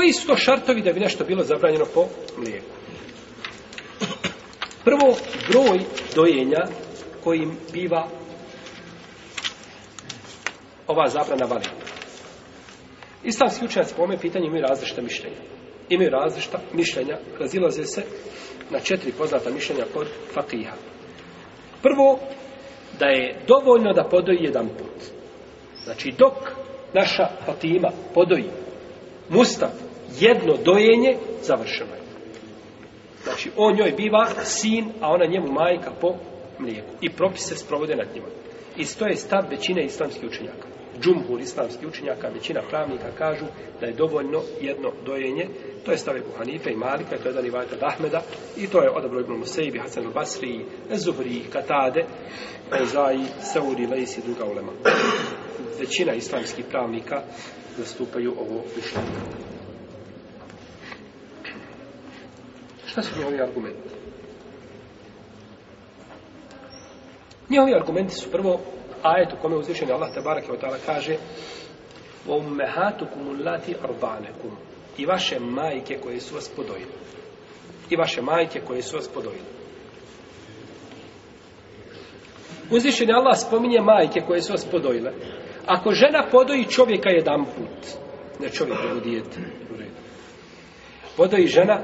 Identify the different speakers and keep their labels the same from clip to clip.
Speaker 1: koji su to šartovi da bi nešto bilo zabranjeno po mlijeku? Prvo, broj dojenja kojim biva ova zabrana validna. Islamski učenjaci po ome pitanju imaju različita mišljenja. Imaju različita mišljenja, razilaze se na četiri poznata mišljenja kod fakija. Prvo, da je dovoljno da podoji jedan put. Znači, dok naša Fatima podoji Mustafa, jedno dojenje, završeno je. Znači, on njoj biva sin, a ona njemu majka po mlijeku. I propis se sprovode nad njima. Isto je stav većine islamskih učenjaka. Džumhur islamskih učenjaka, većina pravnika kažu da je dovoljno jedno dojenje. To je stav Ebu Hanife i Malika, to je Dani Vajta Dahmeda. I to je odabro Ibn Musejbi, Hasan al-Basri, Zuhri, Katade, Ozai, Sauri, Leis i druga ulema. Većina islamskih pravnika zastupaju ovo mišljenje. Šta su ovi argumenti? Njihovi argumenti su prvo ajet u kome uzvišen je Allah tabarak i otala kaže وَمَّهَاتُكُمُ لَّتِ أَرْبَانَكُمُ I vaše majke koje su vas podojile. I vaše majke koje su vas podojile. Uzvišen je Allah spominje majke koje su vas podojile. Ako žena podoji čovjeka jedan put, ne čovjek, nego dijete, podoji žena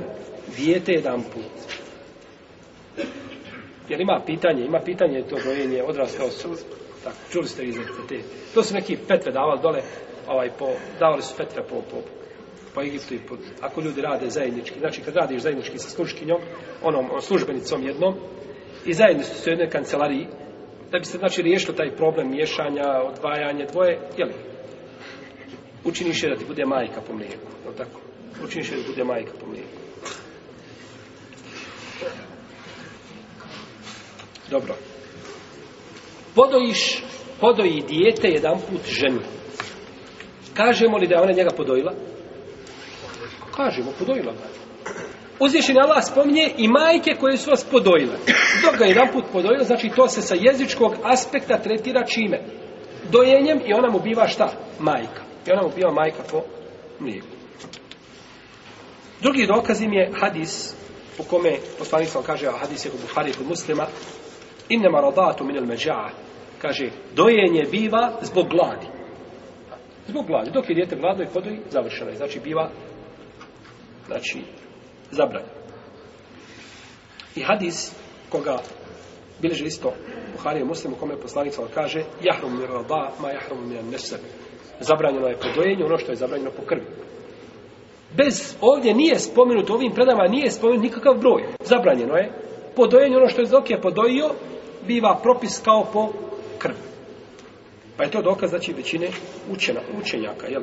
Speaker 1: dijete jedan put. Jer ima pitanje, ima pitanje to gojenje odrasta osoba. Tako, čuli ste iz te. To su neki petve davali dole, ovaj, po, davali su petve po, po, po Egiptu i po, ako ljudi rade zajednički, znači kad radiš zajednički sa služkinjom, onom službenicom jednom, i zajedno su u jednoj kancelariji, da bi se znači riješilo taj problem miješanja, odvajanja dvoje, jeli, učiniš je da ti bude majka po mlijeku, no tako, učiniš je da bude majka po mlijeku. Dobro. Podojiš, podoji dijete jedan put ženu. Kažemo li da ona njega podojila? Kažemo, podojila ga. Uzvišen Allah spominje i majke koje su vas podojile. Dok ga jedan put podojila, znači to se sa jezičkog aspekta tretira čime? Dojenjem i ona mu biva šta? Majka. I ona mu biva majka po mlijeku. Drugi dokaz im je hadis u kome poslanik sam kaže, a hadis je kod Buhari kod muslima, innema radatu min il međa'a, kaže, dojenje biva zbog gladi. Zbog gladi. Dok je djete gladno i podoji, završeno je. Znači, biva, znači, zabranje. I hadis koga bilježi isto Buhari je muslim u kome je poslanik sam kaže, jahrum mir radat, ma jahrum mir nesem. Zabranjeno je podojenje, ono što je zabranjeno po krvi bez ovdje nije spomenuto ovim predama nije spomenut nikakav broj zabranjeno je podojenje ono što je zoke podojio biva propis kao po krvi pa je to dokaz znači većine učena učenjaka je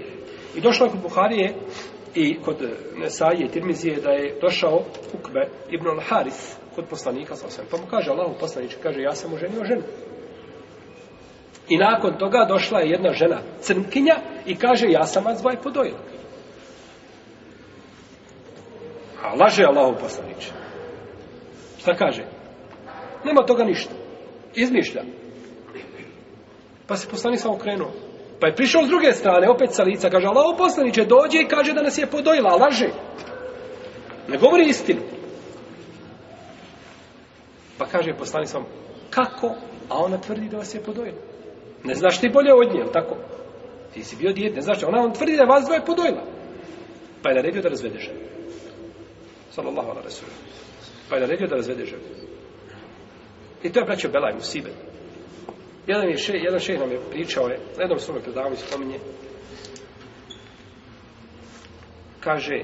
Speaker 1: i došla kod Buharije i kod e, Nesaje i Tirmizije da je došao Ukbe ibn al-Haris kod poslanika sa osam. Pa mu kaže Allahu poslanič, kaže ja sam oženio ženu. I nakon toga došla je jedna žena crnkinja i kaže ja sam vas dvaj podojila. A laže Allahov poslanič. Šta kaže? Nema toga ništa. Izmišlja. Pa se poslanič samo krenuo. Pa je prišao s druge strane, opet sa lica, kaže Allahov poslanič je dođe i kaže da nas je podojila, a laže. Ne govori istinu. Pa kaže poslanič samo, kako? A ona tvrdi da vas je podojila. Ne znaš ti bolje od nje, tako? Ti si bio djet, ne znaš ti. Ona on tvrdi da vas dvoje podojila. Pa je naredio da razvede ženu sallallahu ala rasulam. Pa je naredio da razvede ženu. I to je braćo Belaj Musibe. Jedan, je še, jedan šeh nam je pričao, je, na jednom svome predavu spominje, kaže,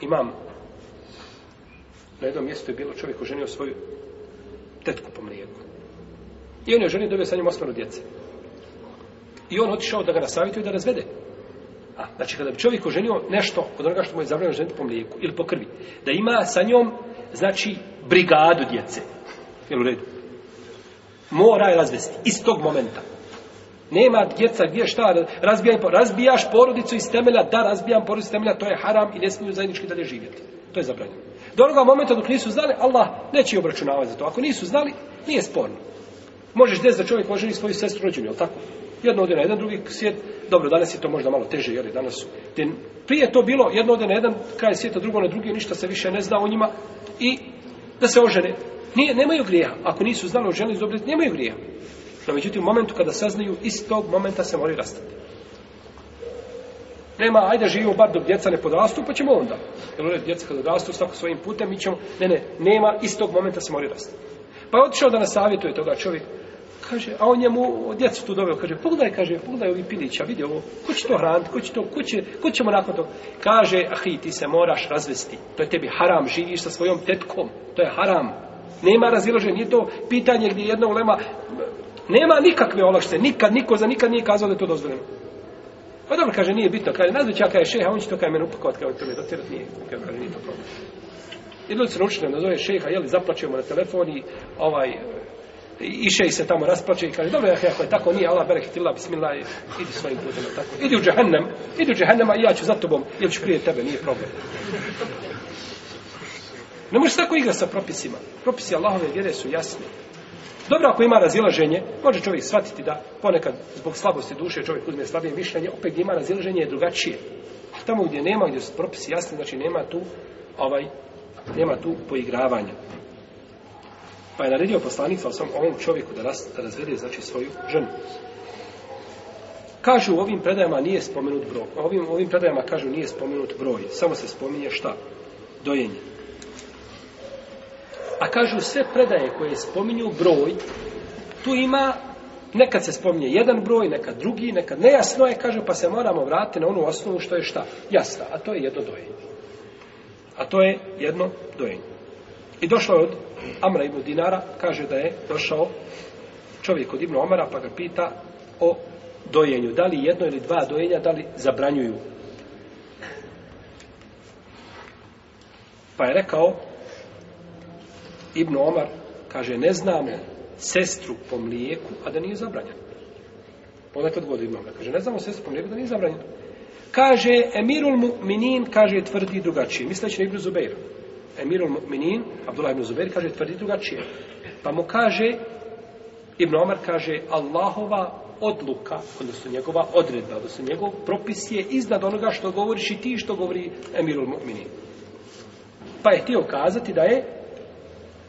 Speaker 1: imam, na jednom mjestu je bilo čovjek oženio svoju tetku po mlijeku. I on je ženio dobio sa njim osmeru djece. I on otišao da ga nasavituje da razvede. A, znači, kada bi čovjek oženio nešto od onoga što mu je zabranio ženiti po mlijeku ili po krvi, da ima sa njom, znači, brigadu djece. Jel u redu? Mora je razvesti. Iz tog momenta. Nema djeca gdje šta, razbijaj, razbijaš porodicu iz temelja, da razbijam porodicu iz temelja, to je haram i ne smiju zajednički dalje živjeti. To je zabranjeno. Do onoga momenta dok nisu znali, Allah neće obračunavati za to. Ako nisu znali, nije sporno. Možeš desiti da čovjek oženi svoju sestru rođenu, je tako? jedno ode na jedan, drugi svijet, dobro, danas je to možda malo teže, jer danas su. Te, prije to bilo, jedno ode na jedan kraj svijeta, drugo na drugi, ništa se više ne zna o njima i da se ožene. Nije, nemaju grijeha, ako nisu znali o ženi, dobro, nemaju grijeha. No, međutim, u momentu kada saznaju, iz tog momenta se moraju rastati. Nema, ajde živimo bar dok djeca ne podrastu, pa ćemo onda. Jer ono djeca kada odrastu, svako svojim putem, mi ćemo, ne, ne, nema, iz tog momenta se moraju rastati. Pa je otišao da nas savjetuje toga čovjek, Kaže, a on njemu djecu tu doveo, kaže, pogledaj, kaže, pogledaj ovi pilića, vidi ovo, ko će to hraniti, ko će to, ko će, ko ćemo nakon toga? Kaže, ahi, ti se moraš razvesti, to je tebi haram, živiš sa svojom tetkom, to je haram. Nema razilaženja, nije to pitanje gdje jedna ulema, nema nikakve olašte, nikad, niko za nikad nije kazao da to dozvoljeno. Pa dobro, kaže, nije bitno, kaže, nazvić ja kaj je šeha, on će to kaj mene upakovat, kaj on to mi dotirat, nije, kaže, nije to problem. Jedno se naučite, nazove šeha, jeli, zaplaćujemo na telefoni, ovaj, iše i se tamo rasplače i kaže, dobro, ja, ako je tako, nije Allah, bereket ila, bismillah, idi svojim putima, tako. Idi u džahennem, idi u džahennem, a ja ću za tobom, jer ću prije tebe, nije problem. Ne možeš tako igrati sa propisima. Propisi Allahove vjere su jasni. Dobro, ako ima razilaženje, može čovjek shvatiti da ponekad zbog slabosti duše čovjek uzme slabije mišljenje, opet ima razilaženje je drugačije. A tamo gdje nema, gdje su propisi jasni, znači nema tu, ovaj, nema tu poigravanja. Pa je naredio poslanik sa osam ovom čovjeku da, raz, da razvede, znači, svoju ženu. Kažu, u ovim predajama nije spomenut broj. U ovim, ovim predajama kažu, nije spomenut broj. Samo se spominje šta? Dojenje. A kažu, sve predaje koje spominju broj, tu ima Nekad se spominje jedan broj, nekad drugi, nekad nejasno je, kaže, pa se moramo vratiti na onu osnovu što je šta? Jasna, a to je jedno dojenje. A to je jedno dojenje. I došlo je od Amra ibn Dinara, kaže da je došao čovjek od Ibn Omara, pa ga pita o dojenju. Da li jedno ili dva dojenja, da li zabranjuju? Pa je rekao Ibn Omar, kaže, ne znamo sestru po mlijeku, a da nije zabranjeno. Onda je to Ibn Omar. Kaže, ne znamo sestru po mlijeku, da nije zabranjeno. Kaže, Emirul Minin, kaže, tvrdi drugačije. Misleći na Ibn Zubeiru. Emirul Mu'minin, Abdullah ibn Zubair, kaže, tvrdi drugačije. Pa mu kaže, Ibn Omar kaže, Allahova odluka, odnosno njegova odredba, odnosno njegov propis je iznad onoga što govoriš i ti što govori Emirul Mu'minin. Pa je htio kazati da je,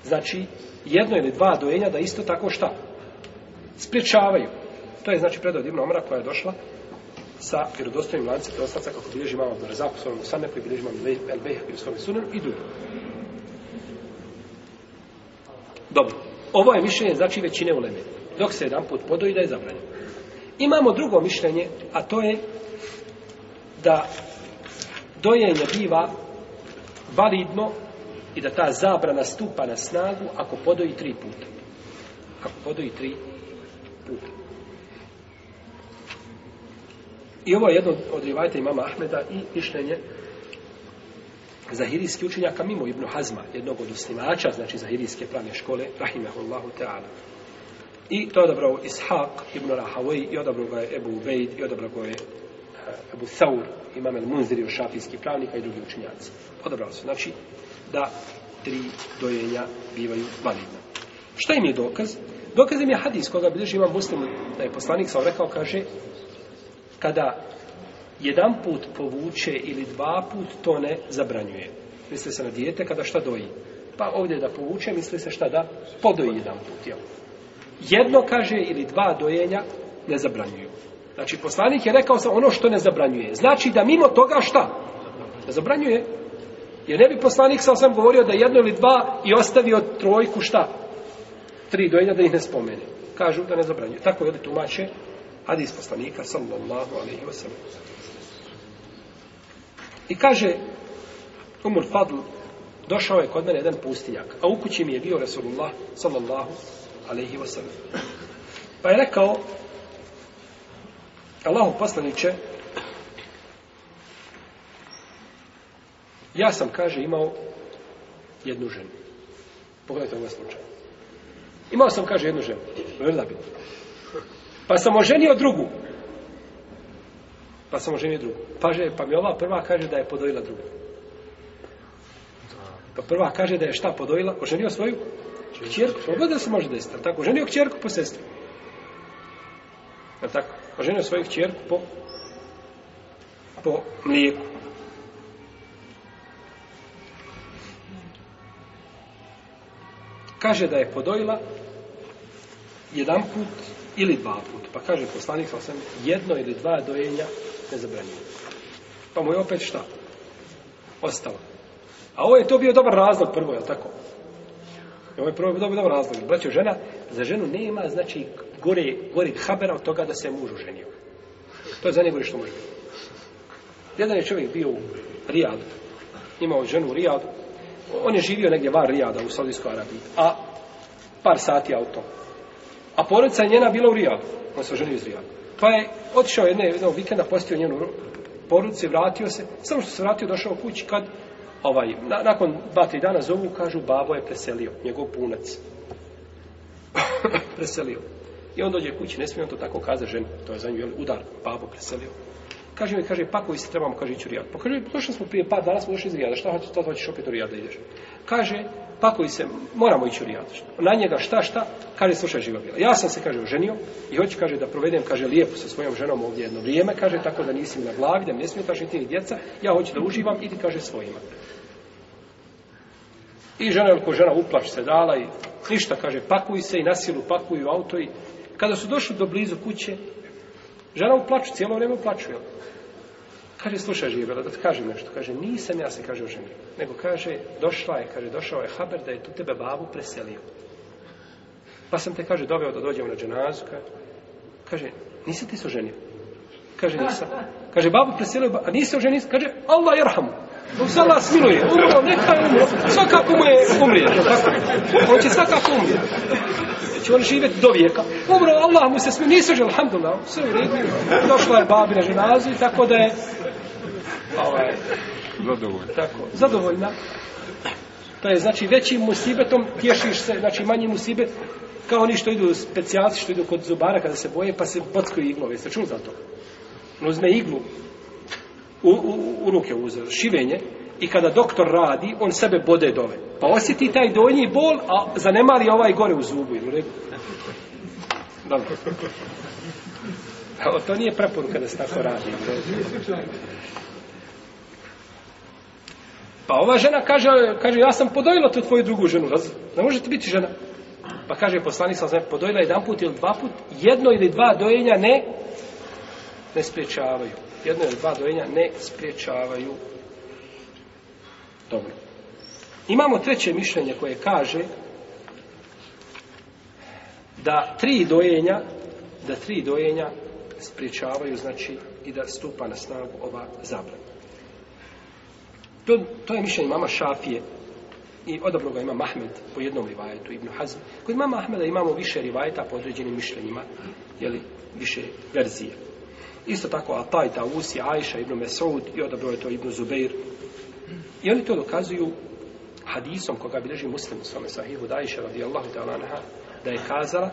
Speaker 1: znači, jedno ili dva dojenja da isto tako šta? Sprečavaju. To je znači predod Ibn Omara koja je došla sa vjerodostojnim lanci prostaca kako bilježi imam Abdu Razak u svojom usane, koji bilježi imam Elbeh u svojom sunanu i drugi. Dobro. Ovo je mišljenje znači većine u Leme. Dok se jedan put podoji da je zabranjeno. Imamo drugo mišljenje, a to je da dojenje biva validno i da ta zabrana stupa na snagu ako podoji tri puta. Ako podoji tri puta I ovo je jedno od rivajta imama Ahmeda i mišljenje zahirijski učenjaka mimo Ibnu Hazma, jednog od usnimača, znači zahirijske pravne škole, rahimehullahu ta'ala. I to je odabrao Ishaq ibn Rahawaj, i odabrao ga je Ebu Ubejd, i odabrao ga je eh, Ebu Thaur, imam El Munzir, i šafijski pravnika i drugi učenjaci. Odabrao se, znači, da tri dojenja bivaju validna. Šta im je dokaz? Dokaz im je hadis koga bilježi imam muslim, da je poslanik sam rekao, kaže, kada jedan put povuče ili dva put, to ne zabranjuje. Misli se na dijete kada šta doji. Pa ovdje da povuče, misli se šta da podoji jedan put. Jel? Jedno, kaže, ili dva dojenja ne zabranjuju. Znači, poslanik je rekao sa ono što ne zabranjuje. Znači da mimo toga šta? Ne zabranjuje. Jer ne bi poslanik sa sam govorio da jedno ili dva i ostavio trojku šta? Tri dojenja da ih ne spomene. Kažu da ne zabranjuje. Tako je da tumače hadis poslanika sallallahu alaihi wa sallam. I kaže, Umul Fadl, došao je kod mene jedan pustinjak, a u kući mi je bio Resulullah sallallahu alaihi wa sallam. Pa je rekao, Allahu poslaniće, ja sam, kaže, imao jednu ženu. Pogledajte ovaj slučaj. Imao sam, kaže, jednu ženu. Vrda bi. Pa sam oženio drugu. Pa sam oženio drugu. Pa, že, pa mi ova prva kaže da je podojila drugu. Pa prva kaže da je šta podojila? Oženio svoju? Čerku. Pa Oba da se može desiti. Tako? Oženio čerku po sestri. Je tako? Oženio svoju čerku po po mlijeku. Kaže da je podojila jedan put ili dva puta. Pa kaže poslanik sa osam, jedno ili dva dojenja ne zabranjuje. Pa mu je opet šta? Ostalo. A ovo je to bio dobar razlog prvo, je li tako? I ovo je prvo dobar, dobar razlog. Braćo, žena, za ženu nema, znači, gore, gore habera od toga da se muž uženio. To je za njegovi što može biti. Jedan je čovjek bio u Rijadu. Imao ženu u Rijadu. On je živio negdje van Rijada u Saudijskoj Arabiji. A par sati auto. A porodica je njena bila u Rijadu. On se oženio iz Rijadu. Pa je otišao jedne, jednog vikenda, postio njenu porodicu, vratio se. Samo što se vratio, došao u kući kad ovaj, na, nakon dva, tri dana zovu, kažu, babo je preselio, njegov punac. preselio. I on dođe kući, ne smije on to tako kaza ženi, to je za nju, udar, babo preselio. Kaže mi, kaže, pa koji se trebamo, kaže, ići u Rijad. Pa kaže, došli smo prije par dana, smo došli iz Rijada, šta hoćeš, to hoćeš opet u Rijad da ideš. Kaže, tako i se, moramo ići u rijadu. Na njega šta, šta, kaže, slušaj živa bila. Ja sam se, kaže, oženio i hoću, kaže, da provedem, kaže, lijepo sa svojom ženom ovdje jedno vrijeme, kaže, tako da nisim na vlag, da ne smije, kaže, ti ni djeca, ja hoću da uživam, idi, kaže, svojima. I žena, ko žena uplač se dala i ništa, kaže, pakuj se i nasilu pakuju auto i kada su došli do blizu kuće, žena uplaču, cijelo vrijeme uplaču, jel? Kaže, slušaj živjela, da ti kažem nešto. Kaže, nisam ja se, kaže, oženio. Nego kaže, došla je, kaže, došao je Haber da je tu tebe babu preselio. Pa sam te, kaže, doveo da dođemo na dženazu. Kaže, nisam ti se oženio. Kaže, nisam. Kaže, babu preselio, a nisam oženio. Kaže, Allah jerhamu. Allah smiluje, umro, neka umro, svakako mu je umrije, on će svakako umrije, će on živjeti do vijeka, umro, Allah mu se smiluje, nisu želhamdulillah, sve u redu, došla je babina ženazu i tako da je Zadovoljna. Tako, zadovoljna. To je znači većim musibetom tješiš se, znači manjim musibet kao oni što idu specijalci što idu kod zubara kada se boje pa se bockaju iglove. Jeste čuli za to? On uzme iglu u, u, u ruke uze, šivenje i kada doktor radi, on sebe bode dove. Pa osjeti taj donji bol, a zanemari ovaj gore u zubu. Ili u Dobro. To nije preporuka da se tako radi. Pa ova žena kaže, kaže ja sam podojila tu tvoju drugu ženu, raz, ne može ti biti žena. Pa kaže, poslanik sam znači, podojila jedan put ili dva put, jedno ili dva dojenja ne, ne spriječavaju. Jedno ili dva dojenja ne spriječavaju. Dobro. Imamo treće mišljenje koje kaže da tri dojenja, da tri dojenja spriječavaju, znači, i da stupa na snagu ova zabrana. To, to je mišljenje mama Šafije i odobro ga ima Mahmed po jednom rivajetu, Ibnu Hazm. Kod mama Ahmeda imamo više rivajeta po određenim mišljenjima, jeli, više verzije. Isto tako, a taj, ta Usi, Ajša, Ibnu Mesoud i odobro je to Ibnu Zubeir. I oni to dokazuju hadisom koga bileži muslim u svome sahihu da Ajša radijallahu ta'ala neha da je kazala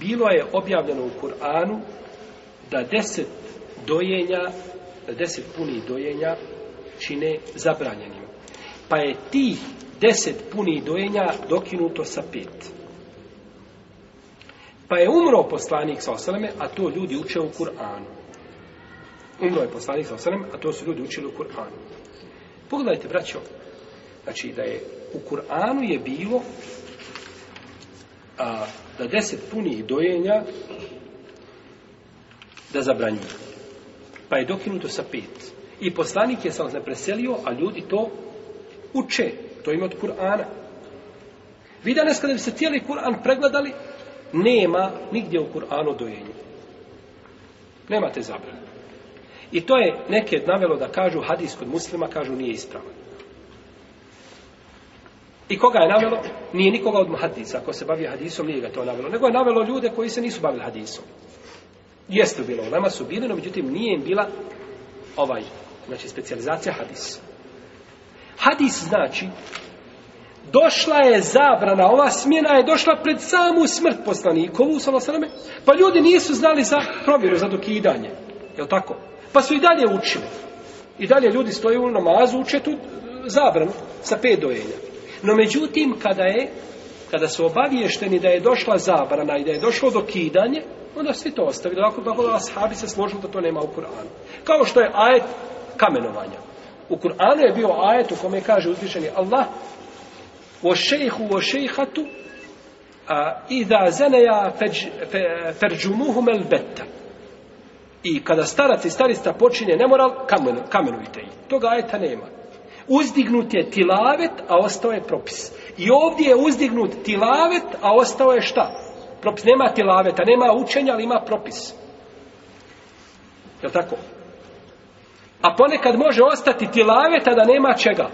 Speaker 1: bilo je objavljeno u Kur'anu da deset dojenja da deset punih dojenja čine zabranjenim. Pa je tih deset punih dojenja dokinuto sa pet. Pa je umro poslanik sa osaleme, a to ljudi uče u Kur'anu. Umro je poslanik sa osaleme, a to su ljudi učili u Kur'anu. Pogledajte, braćo, znači da je u Kur'anu je bilo a, da deset punih dojenja da zabranjuje. Pa je dokinuto sa pet. I poslanik je sam se preselio, a ljudi to uče. To ima od Kur'ana. Vi danas kada bi se cijeli Kur'an pregledali, nema nigdje u Kur'anu dojenja. Nemate zabranu. I to je neke navelo da kažu hadis kod muslima, kažu nije ispravan. I koga je navelo? Nije nikoga od hadisa. Ako se bavi hadisom, nije ga to navelo. Nego je navelo ljude koji se nisu bavili hadisom. Jeste bilo, nama su bili, no međutim nije im bila ovaj Znači, specializacija hadis. Hadis znači, došla je zabrana, ova smjena je došla pred samu smrt poslanikovu, salasaname, pa ljudi nisu znali za provjeru, za dokidanje. Je li tako? Pa su i dalje učili. I dalje ljudi stoju u namazu, uče tu e, zabranu sa pet dojenja. No međutim, kada je kada su obaviješteni da je došla zabrana i da je došlo do kidanje, onda svi to ostavili. Dakle, bako da ashabi se složili da to nema u Kur'anu. Kao što je ajet kamenovanja. U Kur'anu je bio ajet u kome kaže uzvišeni Allah o šejhu o šejhatu a iza zeneja ferđumuhum el betta i kada starac i starista počinje nemoral, kamen, kamenujte ih. Toga ajeta nema. Uzdignut je tilavet, a ostao je propis. I ovdje je uzdignut tilavet, a ostao je šta? Propis nema tilaveta, nema učenja, ali ima propis. Je tako? A ponekad može ostati tilaveta da nema čega.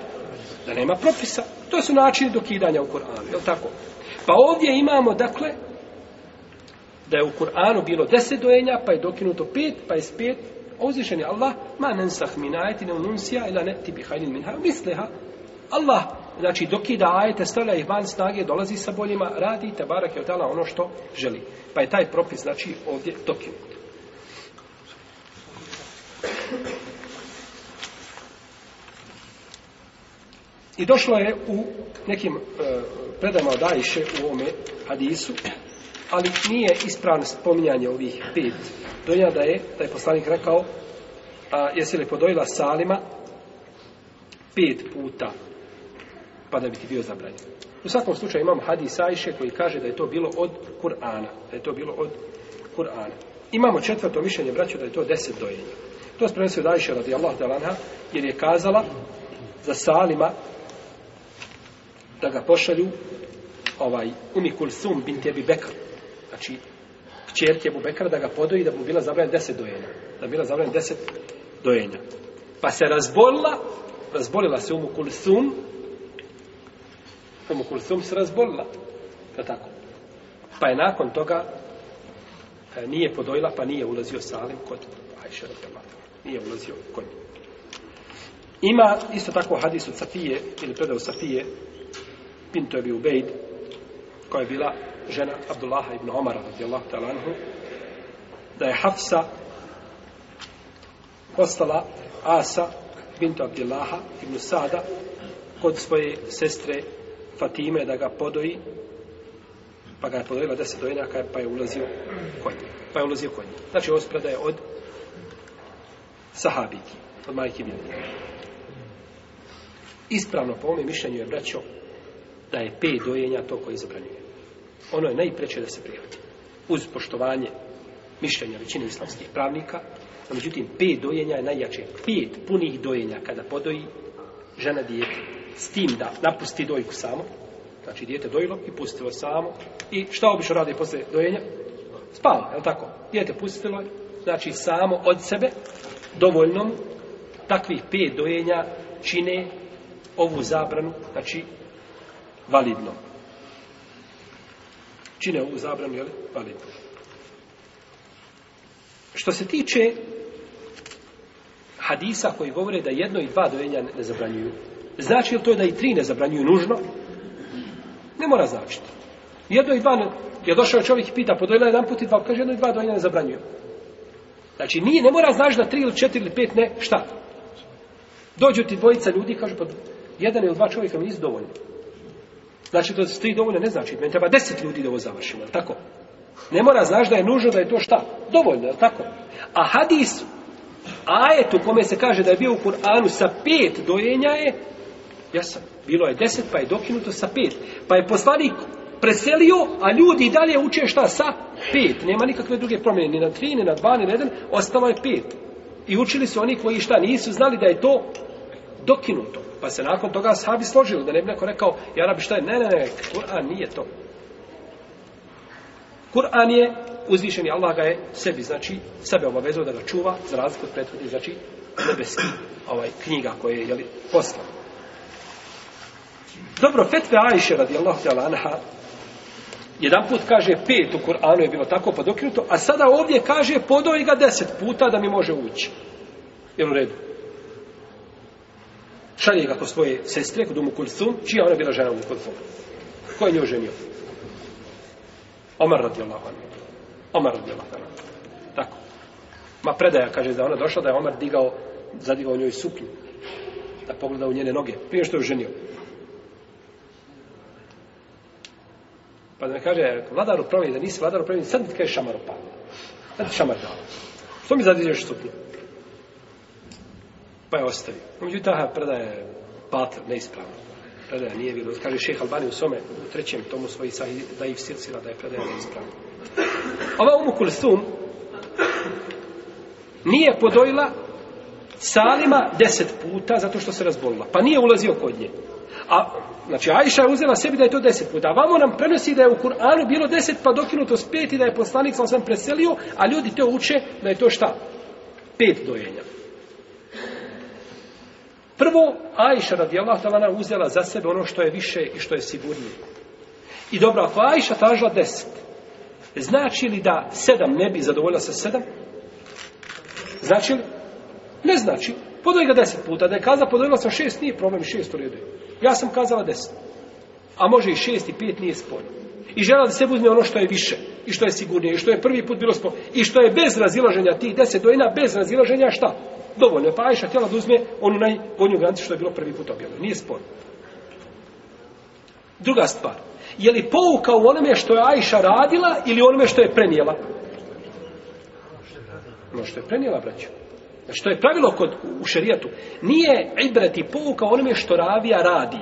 Speaker 1: Da nema propisa. To su načini dokidanja u Koranu. Je tako? Pa ovdje imamo, dakle, da je u Kur'anu bilo deset dojenja, pa je dokinuto pet, pa je pet. Ovzvišen je Allah, ma nensah min ajeti ne unumsija ila neti bihajnin min ha, misleha. Allah, znači dokida ajete, stavlja ih van snage, dolazi sa boljima, radi, te barak je odala ono što želi. Pa je taj propis, znači, ovdje dokinut. I došlo je u nekim e, predama od Ajše u ome hadisu, ali nije ispravno spominjanje ovih pet donja da je, da je poslanik rekao, a, jesi li podojila Salima pet puta, pa da bi ti bio zabranjen. U svakom slučaju imam hadis Ajše koji kaže da je to bilo od Kur'ana. Da je to bilo od Kur'ana. Imamo četvrto mišljenje, braću, da je to deset dojenja. To se prenosio od Ajše radijallahu talanha, jer je kazala za Salima da ga pošalju ovaj Umikul Sum bint Ebi Bekr, znači kćer Ebu Bekra da ga podoji da bi bila zabranjen deset dojenja. Da bi bila zabranjen deset dojenja. Pa se razbolila, razbolila se Umikul Sum, Umikul Sum se razbolila. Da tako. Pa je nakon toga e, nije podojila, pa nije ulazio Salim kod Ajša Rotemata. Nije ulazio kod Ima isto tako hadis od Safije, ili predao Safije, Bintu Ebi Ubejd, koja je bila žena Abdullaha ibn Omara, radijallahu ta'ala anhu, da je Hafsa postala Asa Bintu Abdullaha ibn Sada kod svoje sestre Fatime da ga podoji pa ga je podojila deset dojenaka pa je ulazio kod pa je ulazio kod znači ospreda je od sahabiki od majke Bintu ispravno po ovome mišljenju je braćo da je pet dojenja to koje zabranjuje. Ono je najpreće da se prihvati. Uz poštovanje mišljenja većine islamskih pravnika, a međutim pet dojenja je najjače. Pet punih dojenja kada podoji žena dijete s tim da napusti dojku samo, znači dijete dojilo i pustilo samo, i šta obično radi posle dojenja? Spava, je li tako? Dijete pustilo je, znači samo od sebe, dovoljnom, takvih pet dojenja čine ovu zabranu, znači validno. Čine ovu zabranu, jel? Validno. Što se tiče hadisa koji govore da jedno i dva dojenja ne zabranjuju, znači li to da i tri ne zabranjuju nužno? Ne mora značiti. Jedno i dva, ne, je došao čovjek i pita, podojila jedan put i dva, kaže jedno i dva dojenja ne zabranjuju. Znači, nije, ne mora znači da tri ili četiri ili pet ne, šta? Dođu ti dvojica ljudi i kaže, pa jedan ili dva čovjeka mi nisu dovoljni. Znači to tri dovoljno ne znači, meni treba 10 ljudi da ovo završimo, tako? Ne mora znaš da je nužno da je to šta? Dovoljno, je tako? A hadis, ajet u kome se kaže da je bio u Kur'anu sa pet dojenja je, jasno, bilo je deset pa je dokinuto sa pet. Pa je poslanik preselio, a ljudi dalje uče šta sa pet. Nema nikakve druge promjene, ni na tri, ni na dva, ni na jedan, ostalo je pet. I učili su oni koji šta nisu znali da je to dokinuto. Pa se nakon toga sahabi složili, da ne bi neko rekao, ja rabi šta je, ne, ne, ne, Kur'an nije to. Kur'an je uzvišen i Allah ga je sebi, znači, sebe obavezao da ga čuva, za razliku od prethodnih, znači, nebeski ovaj, knjiga koje je, jeli, poslao. Dobro, fetve Ajše radi Allah anha, jedan put kaže pet u Kur'anu je bilo tako podokinuto, pa a sada ovdje kaže podoj ga deset puta da mi može ući. Jel u redu? šalje ga po svoje sestre, kod Umu Kulthum, čija ona bila žena Umu Kulthum? Ko je nju ženio? Omar radijallahu anhu. Omar radijallahu anhu. Tako. Ma predaja, kaže, da ona došla, da je Omar digao, zadigao njoj suknju. Da pogleda u njene noge. Prije što je ženio. Pa da kaže, vladaru provini, da nisi vladaru provini, sad ti kaj šamar opadno. Sad ti šamar dao. Što mi zadižeš suknju? pa je ostavi. Međutim, ta predaja je bat, neispravna. Predaja nije bilo. Kaže šeh Albani u svome, u trećem tomu svoji sahi, da i sircila da je predaja neispravna. Ova umu Kulsum nije podojila Salima deset puta zato što se razbolila. Pa nije ulazio kod nje. A, znači, Ajša je uzela sebi da je to deset puta. A vamo nam prenosi da je u Kur'anu bilo deset pa dokinuto s pet i da je poslanik sam sam preselio, a ljudi to uče da je to šta? Pet dojenja. Prvo, Ajša radijallahu ta'ala uzela za sebe ono što je više i što je sigurnije. I dobro, ako Ajša tražila deset, znači li da sedam ne bi zadovoljila sa sedam? Znači li? Ne znači. Podoji ga deset puta. Da je kazala, podojila sam šest, nije problem, šest u redu. Ja sam kazala deset. A može i šest i pet, nije spojno. I žela da se uzme ono što je više i što je sigurnije i što je prvi put bilo spojno i što je bez razilaženja tih deset dojena, bez razilaženja šta? dovoljno je, pa Ajša htjela da uzme onu najgodnju granicu što je bilo prvi put objavljeno. Nije spor. Druga stvar. Je li pouka u onome što je Ajša radila ili u onome što je prenijela? Ono što je prenijela, braću. Znači, to je pravilo kod, u šerijatu. Nije ibrati pouka u onome što ravija radi.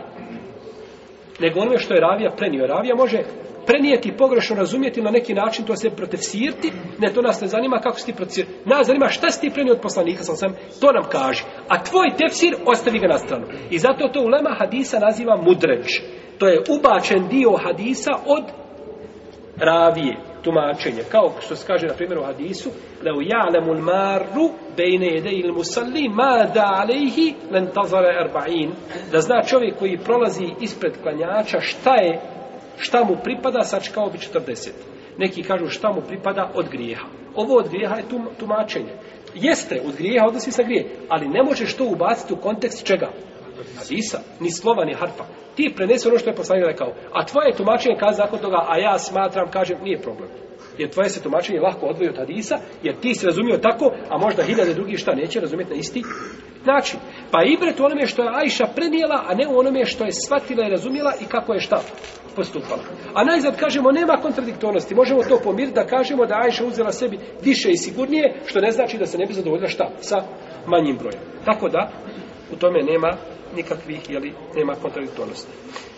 Speaker 1: Nego onome što je ravija prenio. Ravija može prenijeti, pogrešno razumijeti na neki način, to se protefsirti, ne, to nas ne zanima kako si protefsir. Nas zanima šta si ti prenio od poslanika, sam sam, to nam kaže. A tvoj tefsir ostavi ga na stranu. I zato to ulema hadisa naziva mudreć. To je ubačen dio hadisa od ravije, tumačenje. Kao što se kaže na primjer u hadisu, da u ja'lemul marru bejne jede il musalli ma da alejhi lentazare erba'in. Da zna čovjek koji prolazi ispred klanjača šta je šta mu pripada, sačkao bi 40. Neki kažu šta mu pripada od grijeha. Ovo od grijeha je tum, tumačenje. Jeste, od grijeha odnosi sa grije, ali ne možeš to ubaciti u kontekst čega? Hadisa, ni slova, ni harfa. Ti prenesi ono što je poslanik rekao. A tvoje tumačenje kaže zakon toga, a ja smatram, kažem, nije problem. Jer tvoje se tumačenje lahko odvoji od Hadisa, jer ti si razumio tako, a možda hiljade drugih šta neće razumjeti na isti način. Pa i bret u onome što je Ajša prenijela, a ne u onome što je shvatila i razumjela i kako je šta postupala. A najzad kažemo, nema kontradiktornosti. Možemo to pomiriti da kažemo da Ajša uzela sebi više i sigurnije, što ne znači da se ne bi zadovoljila šta sa manjim brojem. Tako da, u tome nema nikakvih, jeli, nema kontradiktornosti.